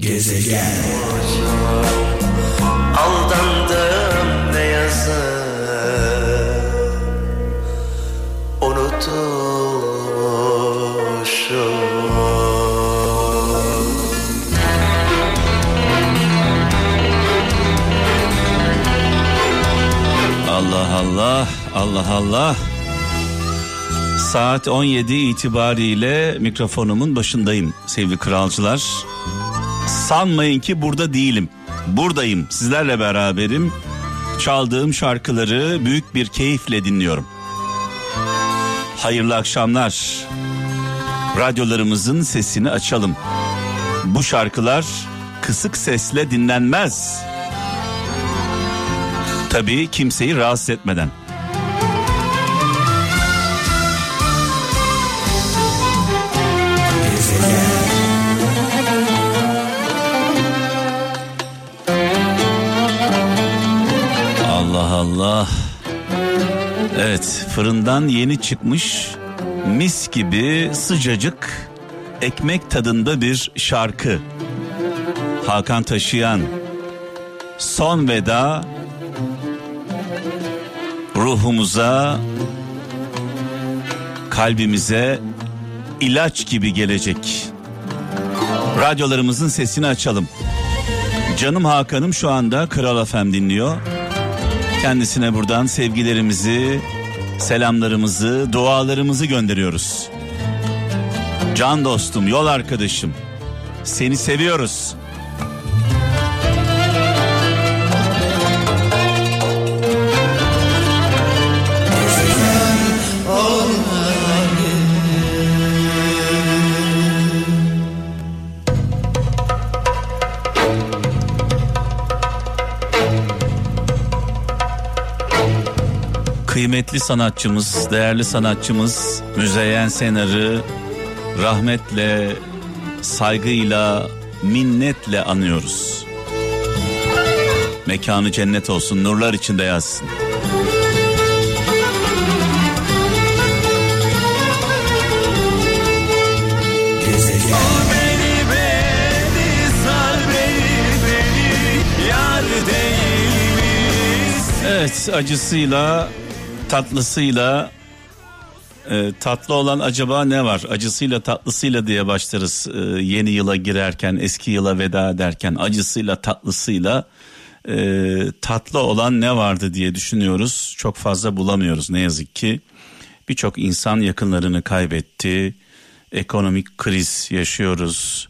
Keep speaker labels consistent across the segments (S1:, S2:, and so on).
S1: Gezegen Aldandım ne yazık
S2: Allah Allah, Allah Allah. Saat 17 itibariyle mikrofonumun başındayım sevgili kralcılar. Sanmayın ki burada değilim. Buradayım, sizlerle beraberim. Çaldığım şarkıları büyük bir keyifle dinliyorum. Hayırlı akşamlar. Radyolarımızın sesini açalım. Bu şarkılar kısık sesle dinlenmez. Tabii kimseyi rahatsız etmeden. Allah. Evet fırından yeni çıkmış mis gibi sıcacık ekmek tadında bir şarkı. Hakan Taşıyan Son Veda ruhumuza, kalbimize ilaç gibi gelecek. Radyolarımızın sesini açalım. Canım Hakan'ım şu anda Kral FM dinliyor. Kendisine buradan sevgilerimizi, selamlarımızı, dualarımızı gönderiyoruz. Can dostum, yol arkadaşım. Seni seviyoruz. Kıymetli sanatçımız, değerli sanatçımız Müzeyyen Senar'ı rahmetle, saygıyla, minnetle anıyoruz. Mekanı cennet olsun, nurlar içinde yazsın. Evet acısıyla tatlısıyla e, tatlı olan acaba ne var? Acısıyla tatlısıyla diye başlarız e, yeni yıla girerken, eski yıla veda ederken acısıyla tatlısıyla e, tatlı olan ne vardı diye düşünüyoruz. Çok fazla bulamıyoruz ne yazık ki. Birçok insan yakınlarını kaybetti. Ekonomik kriz yaşıyoruz.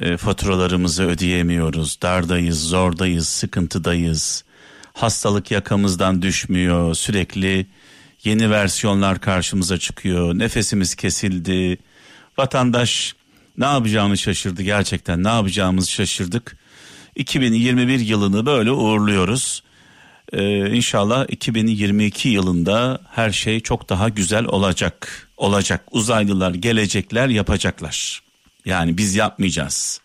S2: E, faturalarımızı ödeyemiyoruz. Dardayız, zordayız, sıkıntıdayız hastalık yakamızdan düşmüyor. Sürekli yeni versiyonlar karşımıza çıkıyor. Nefesimiz kesildi. Vatandaş ne yapacağını şaşırdı gerçekten. Ne yapacağımızı şaşırdık. 2021 yılını böyle uğurluyoruz. Ee, inşallah 2022 yılında her şey çok daha güzel olacak. Olacak. Uzaylılar gelecekler, yapacaklar. Yani biz yapmayacağız.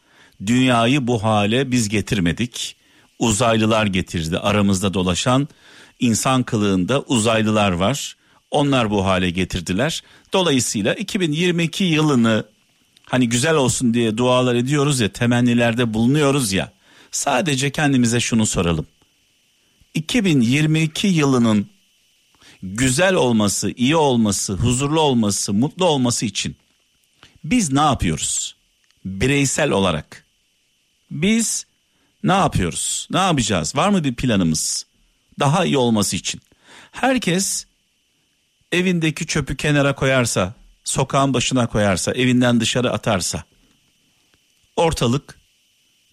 S2: Dünyayı bu hale biz getirmedik uzaylılar getirdi. Aramızda dolaşan insan kılığında uzaylılar var. Onlar bu hale getirdiler. Dolayısıyla 2022 yılını hani güzel olsun diye dualar ediyoruz ya, temennilerde bulunuyoruz ya. Sadece kendimize şunu soralım. 2022 yılının güzel olması, iyi olması, huzurlu olması, mutlu olması için biz ne yapıyoruz? Bireysel olarak. Biz ne yapıyoruz? Ne yapacağız? Var mı bir planımız? Daha iyi olması için. Herkes evindeki çöpü kenara koyarsa, sokağın başına koyarsa, evinden dışarı atarsa ortalık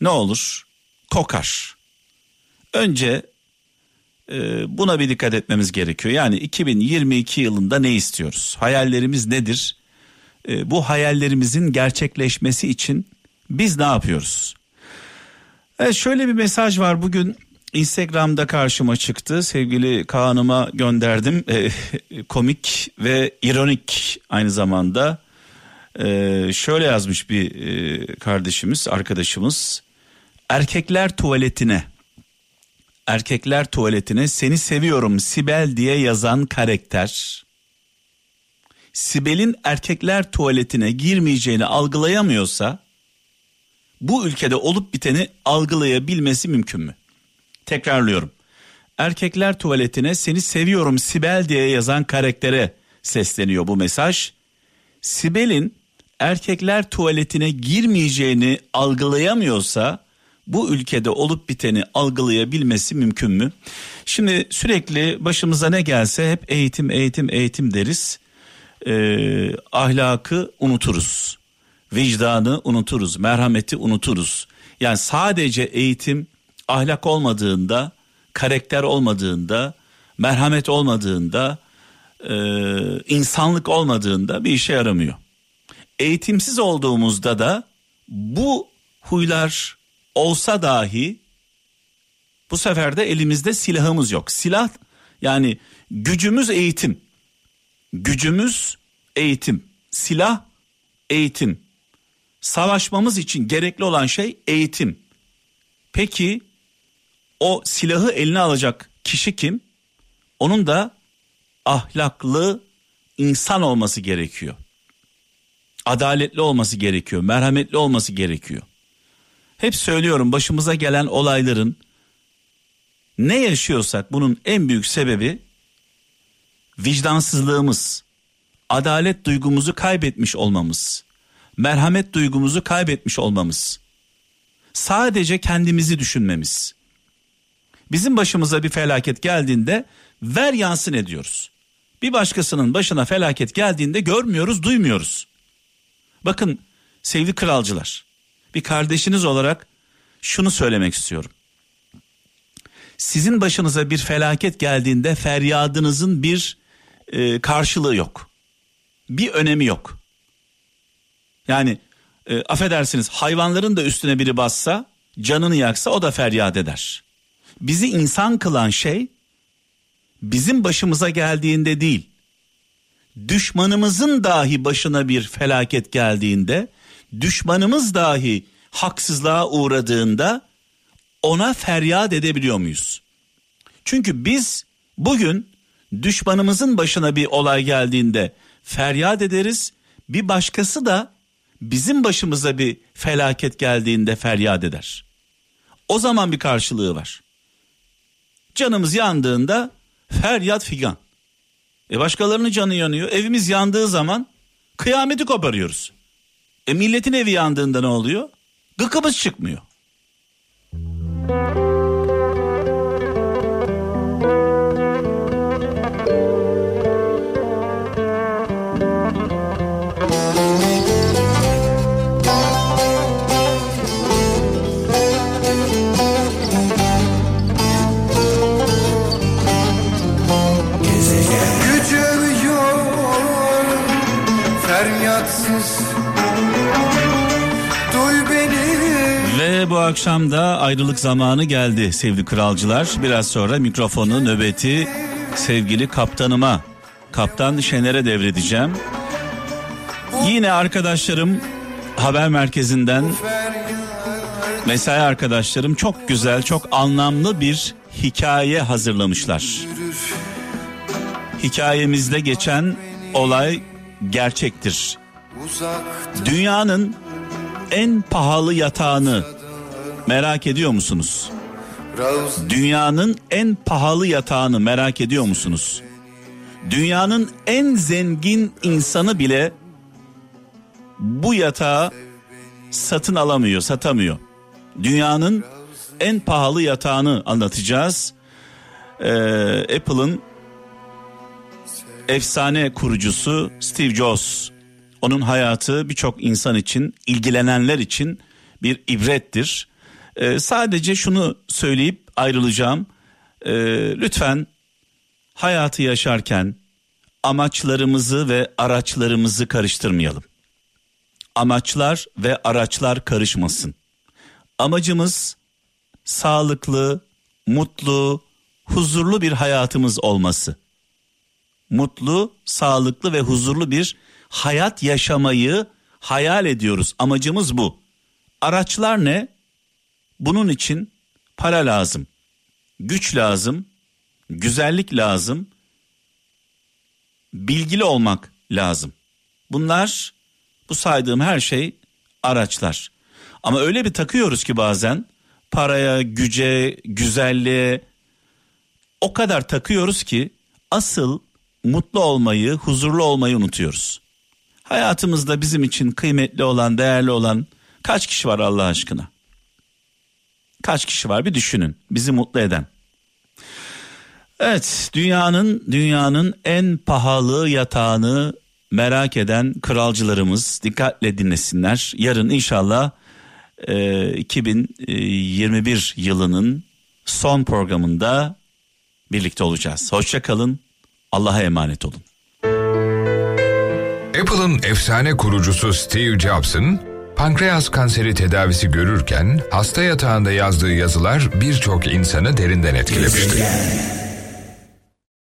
S2: ne olur? Kokar. Önce e, buna bir dikkat etmemiz gerekiyor. Yani 2022 yılında ne istiyoruz? Hayallerimiz nedir? E, bu hayallerimizin gerçekleşmesi için biz ne yapıyoruz? Evet şöyle bir mesaj var bugün Instagram'da karşıma çıktı. Sevgili Kaan'ıma gönderdim. E, komik ve ironik aynı zamanda. E, şöyle yazmış bir e, kardeşimiz, arkadaşımız. Erkekler tuvaletine erkekler tuvaletine seni seviyorum Sibel diye yazan karakter Sibel'in erkekler tuvaletine girmeyeceğini algılayamıyorsa bu ülkede olup biteni algılayabilmesi mümkün mü? Tekrarlıyorum. Erkekler tuvaletine seni seviyorum Sibel diye yazan karaktere sesleniyor bu mesaj. Sibel'in erkekler tuvaletine girmeyeceğini algılayamıyorsa bu ülkede olup biteni algılayabilmesi mümkün mü? Şimdi sürekli başımıza ne gelse hep eğitim eğitim eğitim deriz. Ee, ahlakı unuturuz. Vicdanı unuturuz. Merhameti unuturuz. Yani sadece eğitim ahlak olmadığında, karakter olmadığında, merhamet olmadığında, e, insanlık olmadığında bir işe yaramıyor. Eğitimsiz olduğumuzda da bu huylar olsa dahi bu sefer de elimizde silahımız yok. Silah yani gücümüz eğitim. Gücümüz eğitim. Silah eğitim. Savaşmamız için gerekli olan şey eğitim. Peki o silahı eline alacak kişi kim? Onun da ahlaklı insan olması gerekiyor. Adaletli olması gerekiyor, merhametli olması gerekiyor. Hep söylüyorum başımıza gelen olayların ne yaşıyorsak bunun en büyük sebebi vicdansızlığımız, adalet duygumuzu kaybetmiş olmamız, merhamet duygumuzu kaybetmiş olmamız. Sadece kendimizi düşünmemiz. Bizim başımıza bir felaket geldiğinde ver yansın ediyoruz. Bir başkasının başına felaket geldiğinde görmüyoruz, duymuyoruz. Bakın sevgili kralcılar, bir kardeşiniz olarak şunu söylemek istiyorum. Sizin başınıza bir felaket geldiğinde feryadınızın bir e, karşılığı yok. Bir önemi yok. Yani e, affedersiniz hayvanların da üstüne biri bassa canını yaksa o da feryat eder. Bizi insan kılan şey bizim başımıza geldiğinde değil düşmanımızın dahi başına bir felaket geldiğinde düşmanımız dahi haksızlığa uğradığında ona feryat edebiliyor muyuz? Çünkü biz bugün düşmanımızın başına bir olay geldiğinde feryat ederiz. Bir başkası da bizim başımıza bir felaket geldiğinde feryat eder. O zaman bir karşılığı var. Canımız yandığında feryat figan. E başkalarının canı yanıyor. Evimiz yandığı zaman kıyameti koparıyoruz. E milletin evi yandığında ne oluyor? Gıkımız çıkmıyor.
S1: Feryatsız Duy beni
S2: Ve bu akşam da ayrılık zamanı geldi sevgili kralcılar. Biraz sonra mikrofonu nöbeti sevgili kaptanıma, kaptan Şener'e devredeceğim. Yine arkadaşlarım haber merkezinden mesai arkadaşlarım çok güzel, çok anlamlı bir hikaye hazırlamışlar. Hikayemizde geçen olay gerçektir. Dünyanın en pahalı yatağını merak ediyor musunuz? Dünyanın en pahalı yatağını merak ediyor musunuz? Dünyanın en zengin insanı bile bu yatağı satın alamıyor, satamıyor. Dünyanın en pahalı yatağını anlatacağız. Ee, Apple'ın efsane kurucusu Steve Jobs. Onun hayatı birçok insan için, ilgilenenler için bir ibrettir. Ee, sadece şunu söyleyip ayrılacağım. Ee, lütfen hayatı yaşarken amaçlarımızı ve araçlarımızı karıştırmayalım. Amaçlar ve araçlar karışmasın. Amacımız sağlıklı, mutlu, huzurlu bir hayatımız olması. Mutlu, sağlıklı ve huzurlu bir hayat yaşamayı hayal ediyoruz. Amacımız bu. Araçlar ne? Bunun için para lazım, güç lazım, güzellik lazım, bilgili olmak lazım. Bunlar bu saydığım her şey araçlar. Ama öyle bir takıyoruz ki bazen paraya, güce, güzelliğe o kadar takıyoruz ki asıl mutlu olmayı, huzurlu olmayı unutuyoruz. Hayatımızda bizim için kıymetli olan, değerli olan kaç kişi var Allah aşkına? Kaç kişi var bir düşünün. Bizi mutlu eden. Evet, dünyanın dünyanın en pahalı yatağını merak eden kralcılarımız dikkatle dinlesinler. Yarın inşallah e, 2021 yılının son programında birlikte olacağız. Hoşça kalın. Allah'a emanet olun.
S3: Apple'ın efsane kurucusu Steve Jobs'ın pankreas kanseri tedavisi görürken hasta yatağında yazdığı yazılar birçok insanı derinden etkilemiştir.